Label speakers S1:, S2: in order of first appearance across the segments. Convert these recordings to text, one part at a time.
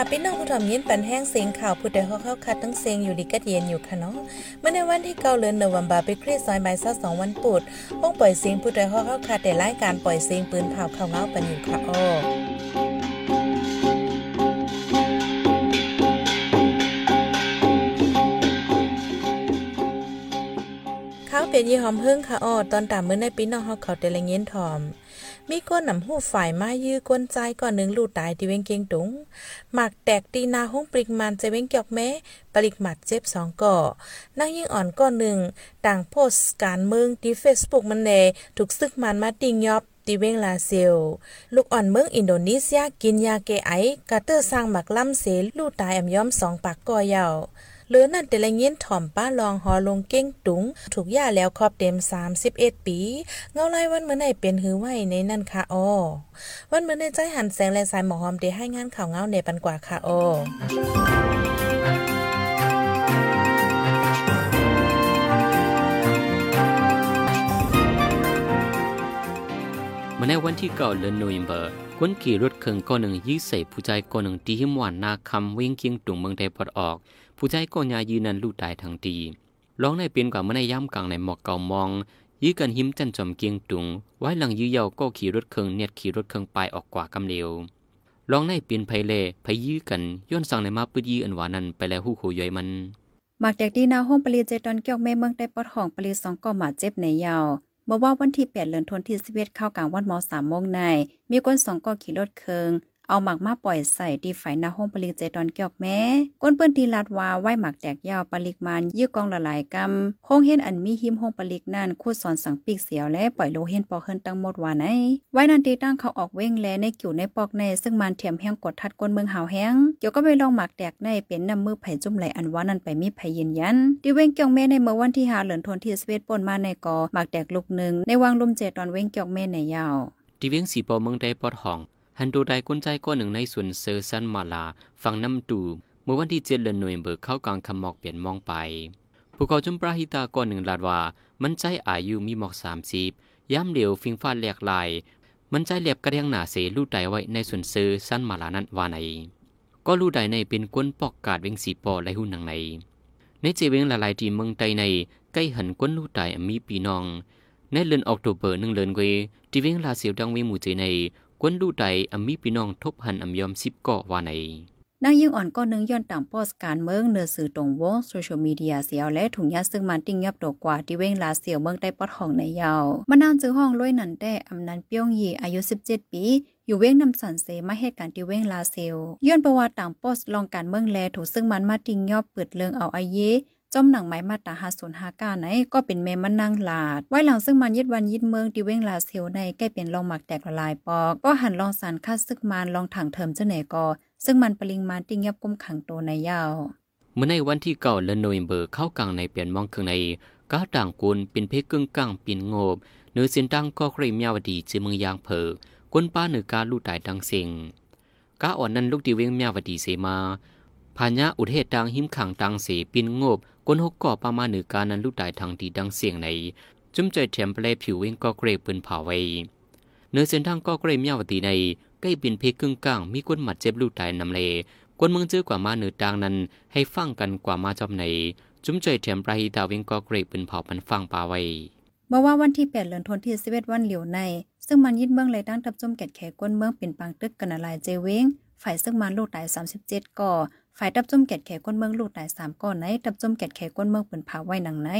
S1: ค่ะพี่น้องผู้ทำยินปันแห้งเสียงข่าวผู้ใดเขาเข้าคัดทั้งเสียงอยู่ดีกัดเย็นอยู่ค่ะเนาะเมื่อในวันที่เก้าเดือนเนวันบาไปครีซอยไม้ซะสองวันปุดป้องปล่อยเสียงผู้ใดเขาเข้าคัดแต่รายการปล่อยเสียงปืนเผาข่าวเงาปันอยู่ค่ะอ้อข้าวเป็นยี่หอมเพึ่งค่ะอ้อตอนตามมื้อในปีน้องเฮาเขาแต่ละเงี้ยนถอม มีก้นหนำหูฝ่ายมายื้อก้นใจก่อนหนึ่งลูดตายที่เว้งเกียงตุงหมักแตกตีนาห้องปริกมันจะเว้งเกียกแม้ปริกหมัดเจ็บสองก่อนั่งยิ่งอ่อนก้อนหนึ่งต่างโพสการเมืองที่เฟซบุ๊กมันเนถูกซึกมันมาติงยอบตีเวงลาเซล ลูกอ่อนเมืองอินโดนีเซียกินยาเกไอกาเตอร์สร้างหมักล่ำเสลูดตายอำย้อมสองปากก่อยาว หรือนั่นแต่ละเงี้ยนถ่อมป้าลองหอลงเก้งตุง ถูกย่าแล้วครอบเต็ม 31 ปี เงาไล่วันเมื่อไหนเป็นหือไว้ในนั่นค่ะอ้อวันเมื่อในใจหันแสงและสายหมอหอมเดให้งานข่าวเงาในปันกว่าค่ะอ้อ
S2: มาในวันที่เก่าเดือนโนเวมเบอร์กวนขี่รถเครื่องก้อนหนึ่งยี่ใส่ผู้ใจก้อนหนึ่งตีหิมหวานนาคำวิ่งเคียงตุงเมืองไทยพอดออก ผู้ใจก้นยายืนนันลู่ตายทั้งตีร้องในเปลี่ยนกว่าเมื่อในย่ำกลางในหมอกเก่ามอง ยื้อกันหิมจันจอมเกียงตุง ไว้หลังยื้อเยาก็ขี่รถเครื่องเนียดขี่รถเครื่องไปออกกว่ากำเร็วร้องในเปลี่ยนไพเล่ไพยื้อกันย้อนสั่งในมาปื้ดยื้ออันหวานั้นไปแล้วหู้โคย่อยมัน
S3: หมักแดกดีนาห้องปลีเจตอนเกี่ยวแม่เมืองได้ปอดห้องปลีสองก็หมาเจ็บในยาวเมื่อว่าวันที่8เดือนธันวาคมที่11เข้ากลางวันม3โมงในมีคนสองก็ขี่รถเคือง เอาหมักมาปล่อยใส่ดีไฟนาห้องปลิกเจตอนเกี่ยวแม้ก้นเปิ้นทีลาดว่าไหวหมักแตกยาวปลิกมันยื้อกองละลายกำห้องเห็นอันมีหิมห้องปลิกนั่นคู่สอนสังปีกเสียวและปล่อยโลเห็นปอกเฮินตั้งหมดว่าไหนไว้นันตีตั้งเขาออกเว้งแลในกิ่วในปอกในซึ่งมันเทียมแห้งกดทัดก้นเมืองหาวแห้งเกี่ยวก็ไปลองหมักแตกในเป็นน้ำมือไผ่จุ่มไหลอันว่านันไปมีไผ่ยืนยันดีเว้งเกี่ยวแม่ในเมื่อวันที่5เดือนธันที่11ป่นมาในกอหมักแตกลูกหนึ่งในวางลมเจตอนเว้งเกี่ยวแม่ในยาว
S2: ดีเว้งสีปอเมืองได้ปอดห้อง ฮันโดไดก้นใจก้อนหนึ่งในส่วนเซอร์ซันมาลา ฝั่งน้ำตูเมื่อวันที่เจ็ดเดือนหน่วยเบิกเข้ากลางคำหมอกเปลี่ยนมองไปผู้เขาจุมปราหิตาก้อนหนึ่งลาดว่า มันใจอายุมีหมอกสามสิบย่ำเหลวฟิงฟ้าแหลกลาย มันใจเหลียบกระเดียงหนาเสลูดไดไว้ในส่วนเซอร์ซันมาลานั้นว่าไหนก็ลูดไดในเป็นก้นปอกกาดเวงสีปอและหุ่นหนังในในเจเวงละลายที่เมืองไตในใกล้หันก้นลูดไดมีปีนองในเดือนออกตุเบอร์หนึ่งเดือนเวที่เวงลาเสียวดังเวมูเจใน กวนดูใดอมีพี่น้องทบหันอำยอมสิบกาะว่าไหน
S3: นางยิ่งอ่อนก็นึงย้อนต่างโพสการเมืองเนื้อสื่อตรงวงโซเชียลมีเดียเสียวและถุงยาซึ่งมันติ้งยับดอกกว่าที่เว้งลาเสียวเมืองได้ปอดห้องในยาวมานานจื้อห้องล้วยนันแต่อำนันเปี้ยงยีอายุ 17 ปีอยู่เว้งนำสันเสมาเหตุการณ์ที่เว้งลาเซียวย้อนประวัติต่างโพสลองการเมืองแลถูกซึ่งมันมาติ้งยอบเปิดเรื่องเอาอาเย จอมหนังไม้มาตาหาศูนย์หากาไหนก็เป็นเมมันนางลาด ไว้หลังซึ่งมันยึดวันยึดเมืองดิเว้งลาเซลในใกล้เป็นลองหมักแตกละลายปอก ก็หันลองสารคัดซึกมันลองถังเถิมเจ้าไหนก็ซึ่งมันปริงมาติ้งยับกุมขังโตในยาว
S2: เมื่อในวันที่เก่าและโนเวมเบอร์เข้ากลางในเปลี่ยนมองเครื่องในก้าต่างกุลเป็นเพกึ่งกลางปินโงบเนื้อเส้นตั้งก็ใครมีาวดีจือเมืองยางเผอก้นป้าเหนือการลู่ตายดังเสียงก้าอ่อนนั้นลูกดีเวงมีาวดีเสมาพาญะอุเทศดังหิมขังดังเสปินโงบ กนหกก่อประมาณหนึ่งการนั้นลูกตายทางดีดังเสียงใน จุ้มใจแถมเปลผิวเวงก็เกรปืนเผาไว้เนื้อเส้นทางก็เกรมีาวตีในใกล้เป็นเพกึ่งกลางมีก้นหมัดเจ็บลูกตายนำเลกวนเมืองเจอกว่ามาเหนือดังนั้น ให้ฟังกันกว่ามาจอมใน จุ้มใจแถมปราหิตาเว้งก็เกรปืนเผามันฟังป่าไว้
S3: เมื่อว่าวันที่ 8 เดือนธันวาคมที่11วันเหลียวใน ซึ่งมันยึดเมืองเลยตั้งทับจมแกดแขกวนเมืองเป็นปางตึกกันอะไรเจเวงฝ่ายซึ่งมันลูกตาย 37 ก่อ ฝ่ายตับจมแกดแขก้นเมืองลูกตายสามก้อนไหนตับจมแกดแขก้นเมืองเปิ่นผาไว้หนังไหน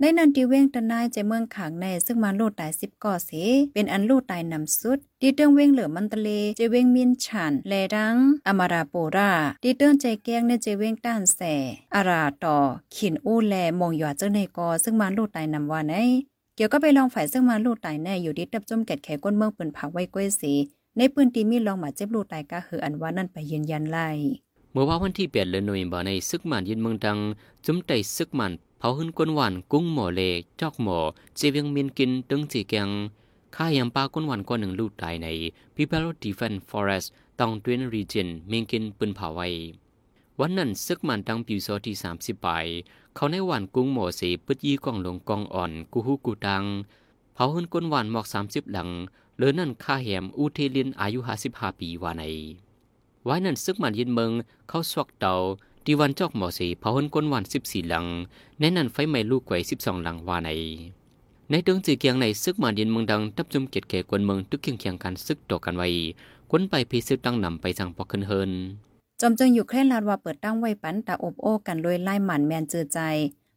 S3: ในนันตีเว้งตะนายใจเมืองขางในซึ่งมาลูกตายสิบก่อเสเป็นอันลูกตายนำสุดดีเติงเว้งเหลือมันตะเลเจเว้งมินฉันแลดังอมาราโปราดีเติงใจแก้งในเจเว้งต้านแสอาราต่อขินอู้แลมองหยอดเจ้าในกอซึ่งมาลูกตายนำว่าไหนเกี่ยวก็ไปลองฝ่ายซึ่งมาลูกตายแน่อยู่ที่ตับจมแกดแขก้นเมืองเปิ่นผาไว้ก้อยสีในปืนตีมีลองหมาเจ็บลูกตายก็คืออันว่านั่นไปยืนยันไล่
S2: มื่อว่าวันที่เปลี่ยนเลือนโนเวมบาในซึกมันยินเมืองดังจุ้มไตซึกมันเผาหึนกวนหวานกุ้งหมอเลจอกหมอเจเวียงมินกินตึงจีแกงข้ายำปลากวนหวานกว่าหนึ่งลูกตายใน People Defense Forest ตองတွင်း region เมงกินปืนเผาไว้ วันนั้นซึกมันดังปิวโซที่สามสิบปเขาในหวานกุ้งหมอสีปึดยี่กองหลงกองอ่อนกูฮูกูดังเผาหึนกวนหวานหมอกสามสิบหลังเลือนั่นข้าแหมอูเทลินอายุห้าสิบห้าปีว่าใน ไว้นั่นซึกมันยินเมืองเข้าสวกเตาทีวันจอกหมอสีเผาหนก้นวันสิบสี่หลังแน่นันไฟไหม้ลูกไก่สิบสองหลังว่าในในเดืองจือเกียงในซึกมันยินเมืองดังทับจุมเกียรติแก่กวนเมืองตึกเคียงเคียงกันซึกต่อกันไว้กวนไปพีซึกตั้งนำไปสั่งพอกขึ้นเฮิน
S3: จอมจึงอยู่เคร่นลาดว่าเปิดตั้งไว้ปันตาอบโอ้กันโดยไล่หมันแมนเจือใจ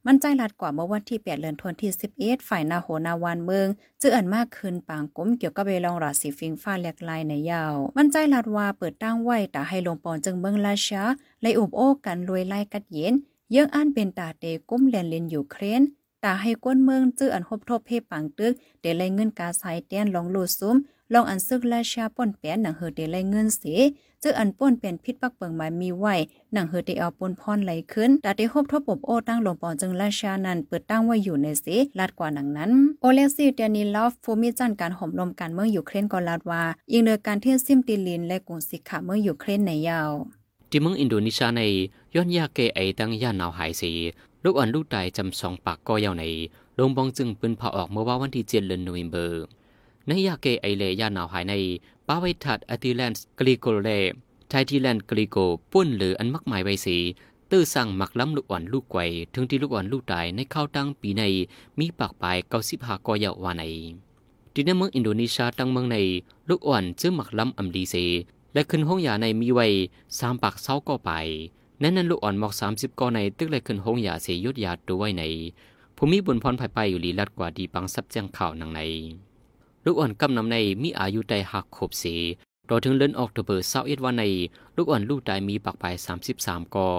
S3: มันใจลัดกว่าเมื่อวันที่8เดือนธันวาคม11ฝ่ายนาโหนาวานเมืองจื้ออันมากขึ้นปางก้มเกี่ยวกับเวลองราศีฟิงฟ้าแหลกลายในยาว มันใจลัดว่าเปิดตั้งไว้ตาให้ลงปอนจึงเมืองราชาไล่อบโอ้กันรวยไล่กัดเย็น เยื่องอันเป็นตาเตก้มเลียนเลนอยู่เครนตาให้ก้นเมืองจื้ออันฮบทบเพปังตึกเดลัยเงินกาไซเตียนลองโลซุ้ม ลองอันซึกราชาป่นแป้นหนังเฮอเดลัยเงินเสีจื้ออันป่นเป็นพิษปักเปิงหมายมีไหวหนังเฮอเดเอาปนพรไหลขึ้นตาได้ฮบทบปบโอตั้งหลงปอจึงราชานั้นเปิดตั้งไว้อยู่ในเสลาดกว่าหนังนั้น โอเลซิเดนิลอฟฟูมิจันการห่มลมการเมืองยูเครนก็ลาดว่ายิงโดยการเที่ยซิมติลินและกุงสิกขาเมืองยูเครนในยาว
S2: ที่เมืองอินโดนีเซียในย้อนยาเกไอตั้งย่านหนาวหายสีลูกอ่อนลูกตายจำสองปากก็ยาวในลงบองจึงปืนเผาออกเมื่อว่าวันที่เจ็ดเดือนโนเวมเบอร์ ในยาเกไอเลยยาหนาวหายในปาไวทัดอติแลนส์กลิโกเลไททีแลนด์กลิโกปุ้นหรืออันมักหมายไวสีตื้อสั่งหมักล้ำลูกอ่อนลูกไกวถึงที่ลูกอ่อนลูกตายในข้าวตั้งปีในมีปากปลายเก้าสิบห้ากอยาวาในที่ในเมืองอินโดนีเซียตั้งเมืองในลูกอ่อนจื้อหมักล้ำอัมดีเซและขึ้นห้องยาในมีไว้สามปากเศร้าก็ไปนั่นนั่นลูกอ่อนหมอกสามสิบกอในตึกเลยขึ้นห้องยาเสียยดยาตัวไว้ในภูมิบุญพรภายไปอยู่ลีลัดกว่าดีปังซับแจ้งข่าวนังใน ลูกอ่อนกำนำในมีอายุได้หักขบสีต่อถึงเลือนออกตัวเบอร์เศร้าเอ็ดวันใน ลูกอ่อนลูกตายมีปากปลายสามสิบสามกอ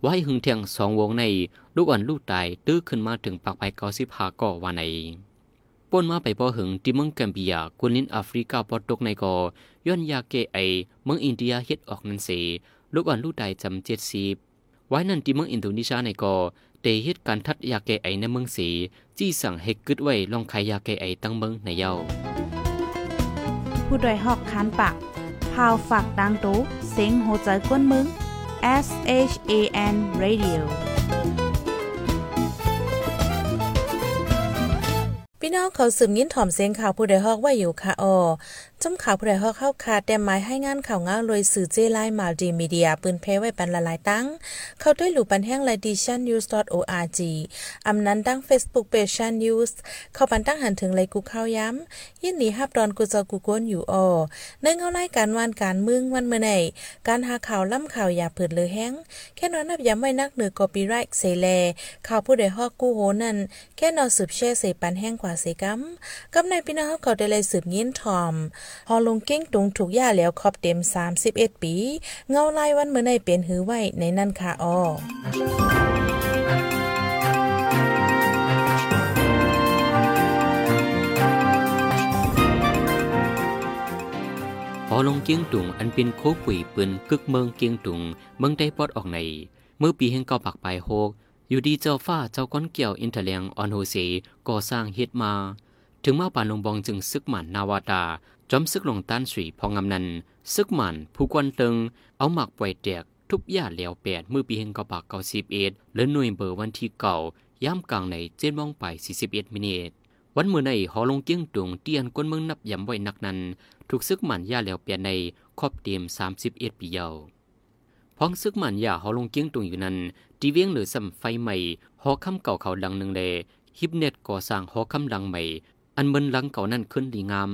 S2: ไว้หึงเทียงสองวงใน ลูกอ่อนลูกตายตื้อขึ้นมาถึงปากปลายเก้าสิบห้ากอวันในป่นมาไปพอหึงที่เมืองแกมเบียกุลินแอฟริกาปอดตกในกอย้อนยาเกไอเมืองอินเดียเฮ็ดออกนั่นเสลูกอ่อนลูกตายจำเจ็ดสิบ ไว้นั่นที่เมืองอินโดนีเซียในกอเตเหตุการทัดยาแก้ไอในเมืองสี จี้สั่งให้กึดไว้ลองขายยาแก้ไอตั้งเมืองในเย้า
S1: ผู้ดยหอกคานปากพาวฝากดังตู้เซ็งโหใจกวนมึง S H A N Radio พี่น้องเขาสืบยินถ่อมเสียงข่าวผู้ใดฮอกว่าอยู่ค่ะออ จมข่าวผู้ใดฮอเข้าคาแต่หมายให้งานข่าวง้าลอยสื่อเจไลมาดีมีเดีย ปืนเพไว้ปันละลายตั้ง เข้าด้วยหลู่ปันแห้งไลดิชันนิวส์ .org อำนั้นตั้ง Facebook Page ชันนิวส์เข้าปันตั้งหันถึงไลกูเข้าย้ำยินดีฮับดอนกูจะกูก้นอยู่ออในเงาไล่การวานการมึงวันเมื่อไหนการหาข่าวล่ำข่าวอย่าเผิดเลยแห้งแค่นอนนับย้ำไว้นักเหนือกอปีไรท์เซเลข่าวผู้ใดฮอกกูโหนั่นแค่นอนสืบแช่เสปันแห้งกว่าเสกัมกำในพี่น้องเขาได้เลยสืบยินทอมฮอลงกิ้งตุงถูกย่าแล้วครอบเต็ม 31 ปี เงาลายวันเมื่อในเป็นหือไว้ในนั่นค่ะอ้อ
S2: พอลงเกียงตุงอันเป็นโคปุ๋ยปืนกึกเมืองเกียงตุงเมืองได้ปอดออกใน เมื่อปีแห่งเก่าปักปลายโฮก อยู่ดีเจ้าฟ้าเจ้าก้อนเกี่ยวอินเทเลียงออนโฮเซก่อสร้างเฮ็ดมา ถึงมาป่านลงบองจึงซึกหมันนาวาตา จอมซึกลงต้านสีพองำนันซึกหมันผู้กวนติงเอาหมักปล่อยแตกทุบย่าเหลวแปดเมื่อปีเฮงกปากเก้าสิบเอ็ดและหน่วยเบอร์วันที่เก่าย่ำกลางในเจ็ดมองไปสี่สิบเอ็ดมินิทวันเมื่อในหอลงเกี้ยงตุงเตียนก้นเมืองนับยำไว้นักนั้น ถูกซึกหมันย่าเหลวแปดในครอบเต็มสามสิบเอ็ดปีเยาวพ้องซึกหมันย่าหอลงเกี้ยงตุงอยู่นั้นตีเวียงหรือสัมไฟใหม่หอคำเก่าเขาดังหนึ่งเลยฮิปเน็ตก่อสร้างหอคำดังใหม่ อันเบินหลังเก่านั้นขึ้นดีงาม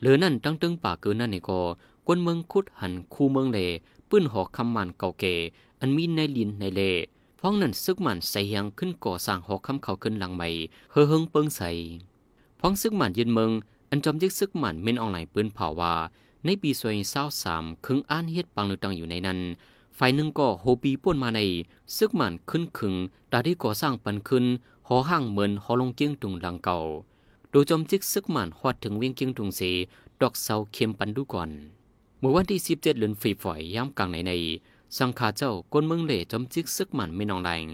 S2: หลือนั่นตั้งตึงป่าเกินนั่นนี่ก็กวนเมืองคุดหันคู่เมืองเลปื้นหอกคำมันเก่าเกอันมีในลินในเลพ้องนั้นซึกมันใส่ยังขึ้นก่อสร้างหอกคำเขาขึ้นหลังใหม่เฮอเฮิงเปิงใส่พ้องซึกมันยืนเมืองอันจอมยึกซึกมันเม่นออนไลน์ปืนเผาว่า ในปีสวยเศร้าสามคึงอ่านเฮ็ดปังนึกตังอยู่ในนั้นฝ่ายหนึ่งก็โฮปีป่วนมาในซึกมันขึ้นขึงตาที่ก่อสร้างปันขึ้นหอห้างเหมือนหอลงเกียงตุงหลังเก่า โดยจอมจิกซึกหมันหอดถึงเวียงเกียงตุงเส ดอกเสาเข้มปันดูก่อน เมื่อวันที่สิบเจ็ดเดือนฝีฝอยย่ำกลางในใน สังขาเจ้ากนเมืองเหล่จอมจิกซึกหมันไม่นองแรง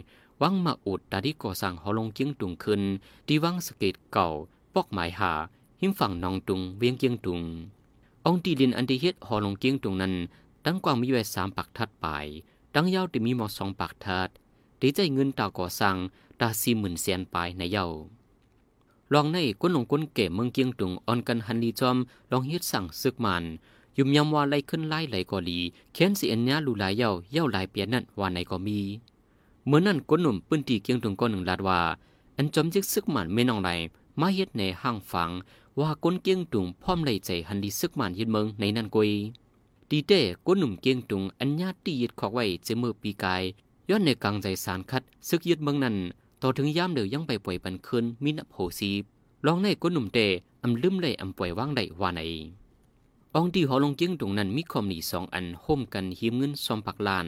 S2: วังมาอุดตาที่ก่อสร้างหอลงเกียงตุงขึ้น ที่วังสเกตเก่า ปอกหมายหา หิมฝั่งนองตุงเวียงเกียงตุงองตีดินอันที่เฮ็ดหอลงเกียงตุงนั้นตั้งกว้างมีไว้สามปักทัดปลายตั้งยาวที่มีหมอสองปักทัดดีใจเงินตาก่อสร้างตาสี่หมื่นเสียนปลายในเย้า ลองในก้นหลงก้นเก๋เมืองเกียงตุงออนกันฮันดีจอมลองเฮ็ดสั่งซึกมันยุ่มยำว่าไล่ขึ้นไล่ไหลก็ลีเขียนสิอันนี้ลูหลายเย้าเย้าหลายเปียนั่นว่าไหนก็มีเมื่อนั้นก้นหนุ่มปื้นตีเกียงตรงก้นหนึ่งลาดว่า อันจอมจิกซึกมันไม่นองไรมาเฮ็ดในห้างฝัง ว่าก้นเกียงตุงพร้อมไหลใจหันดีซึกมันยึดเมืองในนั่นกุยดีเต้ก้นหนุ่มเกียงตุงอันญาตียึดขอกไว้เจมือปีกายย้อนในกลางใจสารคัดซึกยึดเมืองนั้น ต่อถึงย่ามเดือยังไปป่วยปันคืนมีนับโหซีบลองในก้นหนุ่มเตอำลืมเลยอำป่วยว่างได้ว่าไหนองที่หอลงเจียงตรงนั้นมีคอมหนีสองอันห่มกันหิมเงินซอมปักลาน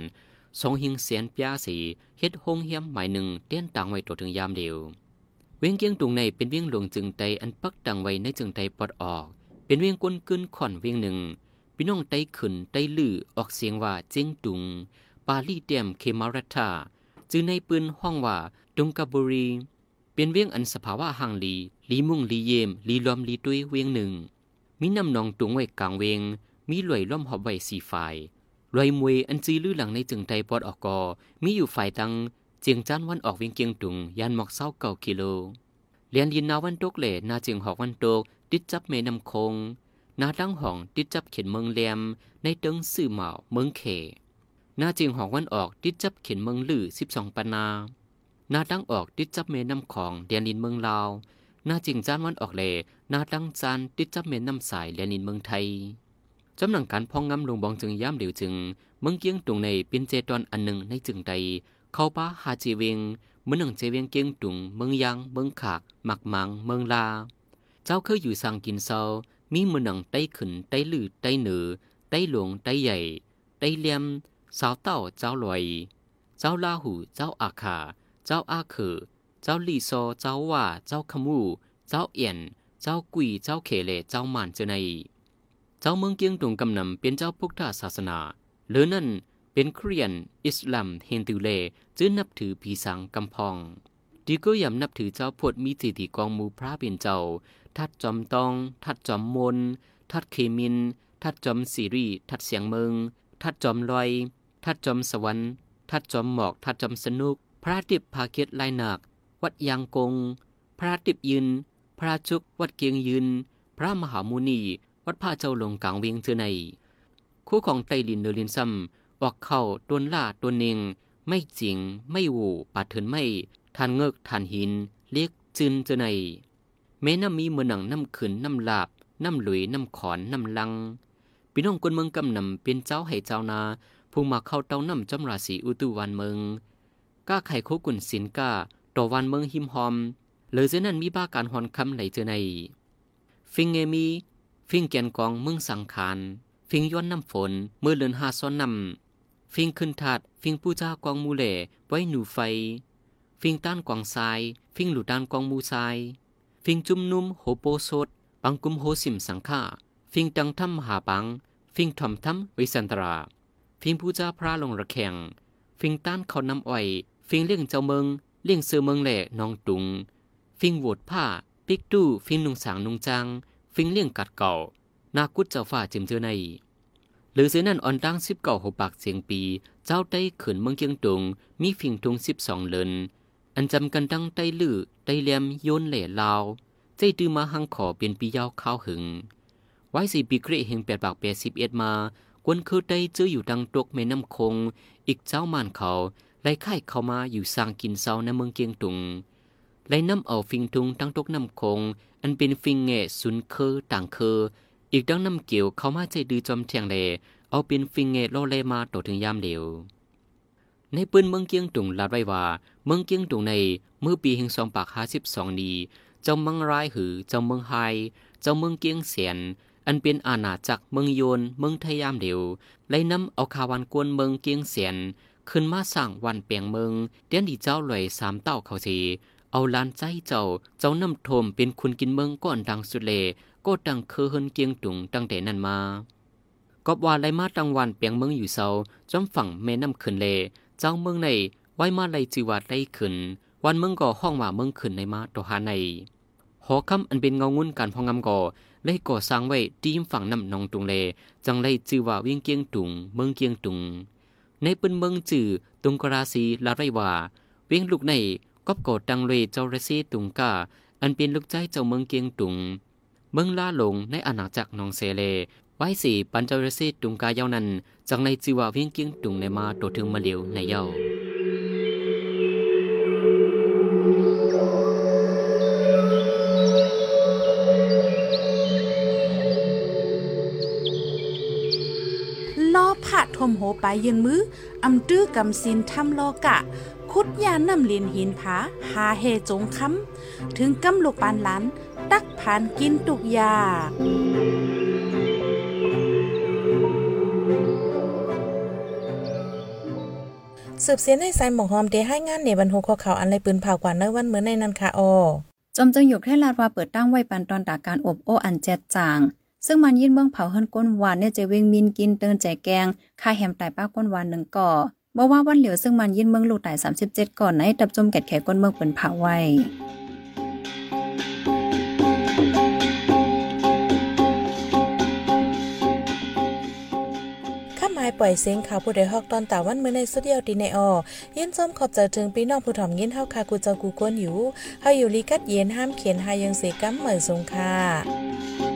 S2: สองหิงเสียนปยาสีเฮ็ดหงเฮียมหมายหนึ่งเตี้ยนต่างไว้ตัวถึงยามเดียว เวียงเกียงตรงในเป็นเวียงหลวงจึงไตอันปักต่างไว้ในจึงไตปอดออก เป็นเวียงก้นกึนข่อนเวียงหนึ่งพี่น้องไตขึ้นไตลือออกเสียงว่าเจียงตุง ปาลีเตียมเคมารัตาจึงในปืนห้องว่า ตุงกบุรี เป็นเวียงอันสภาวะห่างลีลีมุ่งลีเยมลีลอมลีตุยเวียงหนึ่ง มีน้ำนองตุงไว้กลางเวียงมีลอยล้อมหอบไว้สี่ฝ่ายลอยมวยอันจีลื้อหลังในจึงไตปอดออกกอ มีอยู่ฝ่ายตังเจียงจันวันออกเวียงเกียงตุงยันหมอกเศร้าเก่ากิโลเลียนยินนาวันตกเหล่นาเจียงหอกวันตกติดจับเมนำคง นาตั้งห้องติดจับเข็นเมืองแหลมในเติงสื่อเหมาเมืองเขนาเจียงหอกวันออกติดจับเข็นเมืองลือสิบสองปนา นาตั้งออกติดจับเมนำของเดียนลินเมืองลาวนาจิงจานวันออกเลนาตั้งจานติดจับเมนน้ำสายเลียนลินเมืองไทยจำหนังการพองงำลงบองจึงย่ำเดียวจึง เมืองเกียงตรงในเป็นเจตอนอันหนึ่งในจึงใดเข้าป้าหาจีเวงเมืองหนังเจเวียงเกียงตุงเมืองยังเมืองขากหมักมังเมืองลา เจ้าเคยอยู่สังกินเซามีเมืองหนังไต้ขึ้นไต้ลือไต้เหนือไต้หลวงไต้ใหญ่ไต้เลียมสาวเต้าเจ้าลอย เจ้าลาหูเจ้าอาคา จ้าอาเขอเจ้าลีโซ เจ้าว่า เจ้าขมู เจ้าเอียน เจ้ากุย เจ้าเขเล เจ้ามานเจไนเจ้าเมืองเกียงตุงกำนำเป็นเจ้าพุทธศาสนา หรือนั่นเป็นครียน อิสลาม เฮนตูเลจึงนับถือผีสังกำพองดีก็ยำนับถือเจ้าพดมีสิทธิกองมูพระเป็นเจ้า ทัดจอมตอง ทัดจอมมน ทัดเคมิน ทัดจอมซีรี ทัดเสียงเมือง ทัดจอมลอย ทัดจอมสวรรค์ ทัดจอมหมอก ทัดจอมสนุก พระติบภาเกตลายหนัก วัดยางกง พระติบยืน พระชุก วัดเกียงยืน พระมหามุนี วัดพระเจ้าหลงกลางเวียงเจอใน คู่ของไตลินเดลินซัมออกเข้าตัวล่าตัวเนงไม่จริง ไม่หูปาดเถินไม่ทานเงกทานหิน เรียกจึนเจอในแม้น้ำมีเมือหนังน้ำขืนน้ำลาบ น้ำหลุยน้ำขอนน้ำลังพี่น้องคนเมืองกำนำเป็นเจ้าให้เจ้านาผู้มาเข้าเต้าน้ำจำราศีอุตุวันเมือง ก้าไข่โคกุนสินก้าต่อวันเมืองหิมหอมเลยเจนั้นมีบ้าการหอนคำไหลเจอใน ฟิงเงมี ฟิงแกนกองเมืองสังขารฟิงย้อนน้ำฝนเมื่อเลือนหาซ้อนนำฟิงขึ้นถาดฟิงผู้จ้ากองมูเล่ไว้หนูไฟ ฟิงต้านกวางทราย ฟิงหลุดด้านกองมูทราย ฟิงจุ่มนุ่มโหโปสดปังกุมโหสิมสังฆาฟิงตังทำหาปัง ฟิงทอมทำวิสันตรา ฟิงผู้จ้าพระลงระแข่ง ฟิงต้านเขาน้ำอ้อย ฟิงเลี้ยงเจ้าเมืองเลี้ยงเสือเมืองแหล่นองตุง ฟิงโวดผ้าปิกตู้ฟิงนุงสางนุงจางฟิงเลี้ยงกัดเก่า นากุดเจ้าฝ่าจิมเจอใน หรือเสนั่นอ่อนตั้งสิบเก่าหกปากเสียงปี เจ้าได้ขืนเมืองเกียงตุง มีฝิ่งทุงสิบสองเลนอันจำกันตั้งไต้ลือไต้เลียมโยนเหล่ลาวใจดื้อมาหังขอเป็นปียาวข้าวหึง ไว้สี่ปีเกรเฮงแปดปากแปดสิบเอ็ดมา กวนคือได้เจออยู่ดังตกแม่น้ำคง อีกเจ้ามานเขา ไล่ข่เข้ามาอยู่สร้างกินเซาในเมืองเกียงตุงไล่น้ำเอาฟิงทุงตั้งตกน้ำคง อันเป็นฟิงเงสุนเคอต่างเคอ อีกดังน้ำเกี่ยวเข้ามาใจดื้อจอมเทียงเลเอาเป็นฟิงเงโลเลมาต่อถึงยามเหลวในปืนเมืองเกียงตุงลาดไว้ว่าเมืองเกียงตุงในเมื่อปีแห่งสองปากห้าสิบสองนี้เจ้าเมืองรายหือเจ้าเมืองไฮเจ้าเมืองเกียงเสียน อันเป็นอาณาจักรเมืองโยนเมืองไทยามเหลวไล่น้ำเอาคาวันกวนเมืองเกียงเสียน ขึ้นมาสร้างวันเปียงเมืองเดียนดีเจ้าเลยสามเต้าเขาสีเอาลานใจเจ้าเจ้าน้ำทมเป็นคุณกินเมืองก่อนดังสุดเลก็ดังเคอเฮินเกียงตุงตั้งแต่นั้นมาก็ว่าไรมาตังวันเปียงเมืองอยู่เศร้าจอมฝั่งแม่น้ำขึ้นเลเจ้าเมืองในไว้มาไรจีวัดไรขึ้น วันเมืองก่อห้องว่าเมืองขึ้นในมาตัวหาในหอคำอันเป็นเงางุ่นการพองงำก่อ เลยก่อสร้างไว้ดีมฝั่งน้ำนองตุงเล จังไรจือว่าเวียงเกียงตุง เมืองเกียงตุง ในปืนเมืองจือตุงกราศีลาไรว่า เวียงลูกในก็ก่อตังเลยเจ้าเรซีตุงกาอันเป็นลูกใจเจ้าเมืองเกียงตุง เมืองล่าหลงในอาณาจักรนองเซเลไว้สี่ปันเจรเซตุงกายานั้น จังในจีว่าเวียงเกียงตุงในมาโตถึงมาเหลียวในเยา
S1: ทมโหไปยืนมืออำตื้อกำสินทำโลกะ คุดยานำลินหินผาหาเฮจงคำถึงกำลูกปานหลานตักผ่านกินตุกยาสืบเสียนให้สายหมองหอมเดให้งานในบรรทุกข้อข่าวอันไรปืนเผากว่าเนื้อวันเหมือนในนันค่ะออ
S3: จอมจึงอยู่แค่ลาดว่าเปิดตั้งไว้ปันตอนตาการอบโออันแจดจาง ซึ่งมันยินเบื้องเผาเฮินก้นหวานเนี่ยจะเวงมินกินเตินแจแกงค่าแฮมตายป้าก้นหวานหนึ่งก่อบอกว่าวันเหลียวซึ่งมันยินเมืองลูกตาย 37 ก่อนในตับจมแกดแขก้นเมืองเปิ่นเผาไว้
S1: ข้าหมายปล่อยเสียงข่าวผู้ใดฮอกตอนตาวันเมื่อในสุดเดียวตีในออยินส้มขอบใจถึงพี่น้องผู้ถ่อมยินเฮาคากูเจ้ากูกวนอยู่เฮาอยู่ลีกัดเย็นห้ามเขียนหายังเสกัมเหมือนสงค่ะ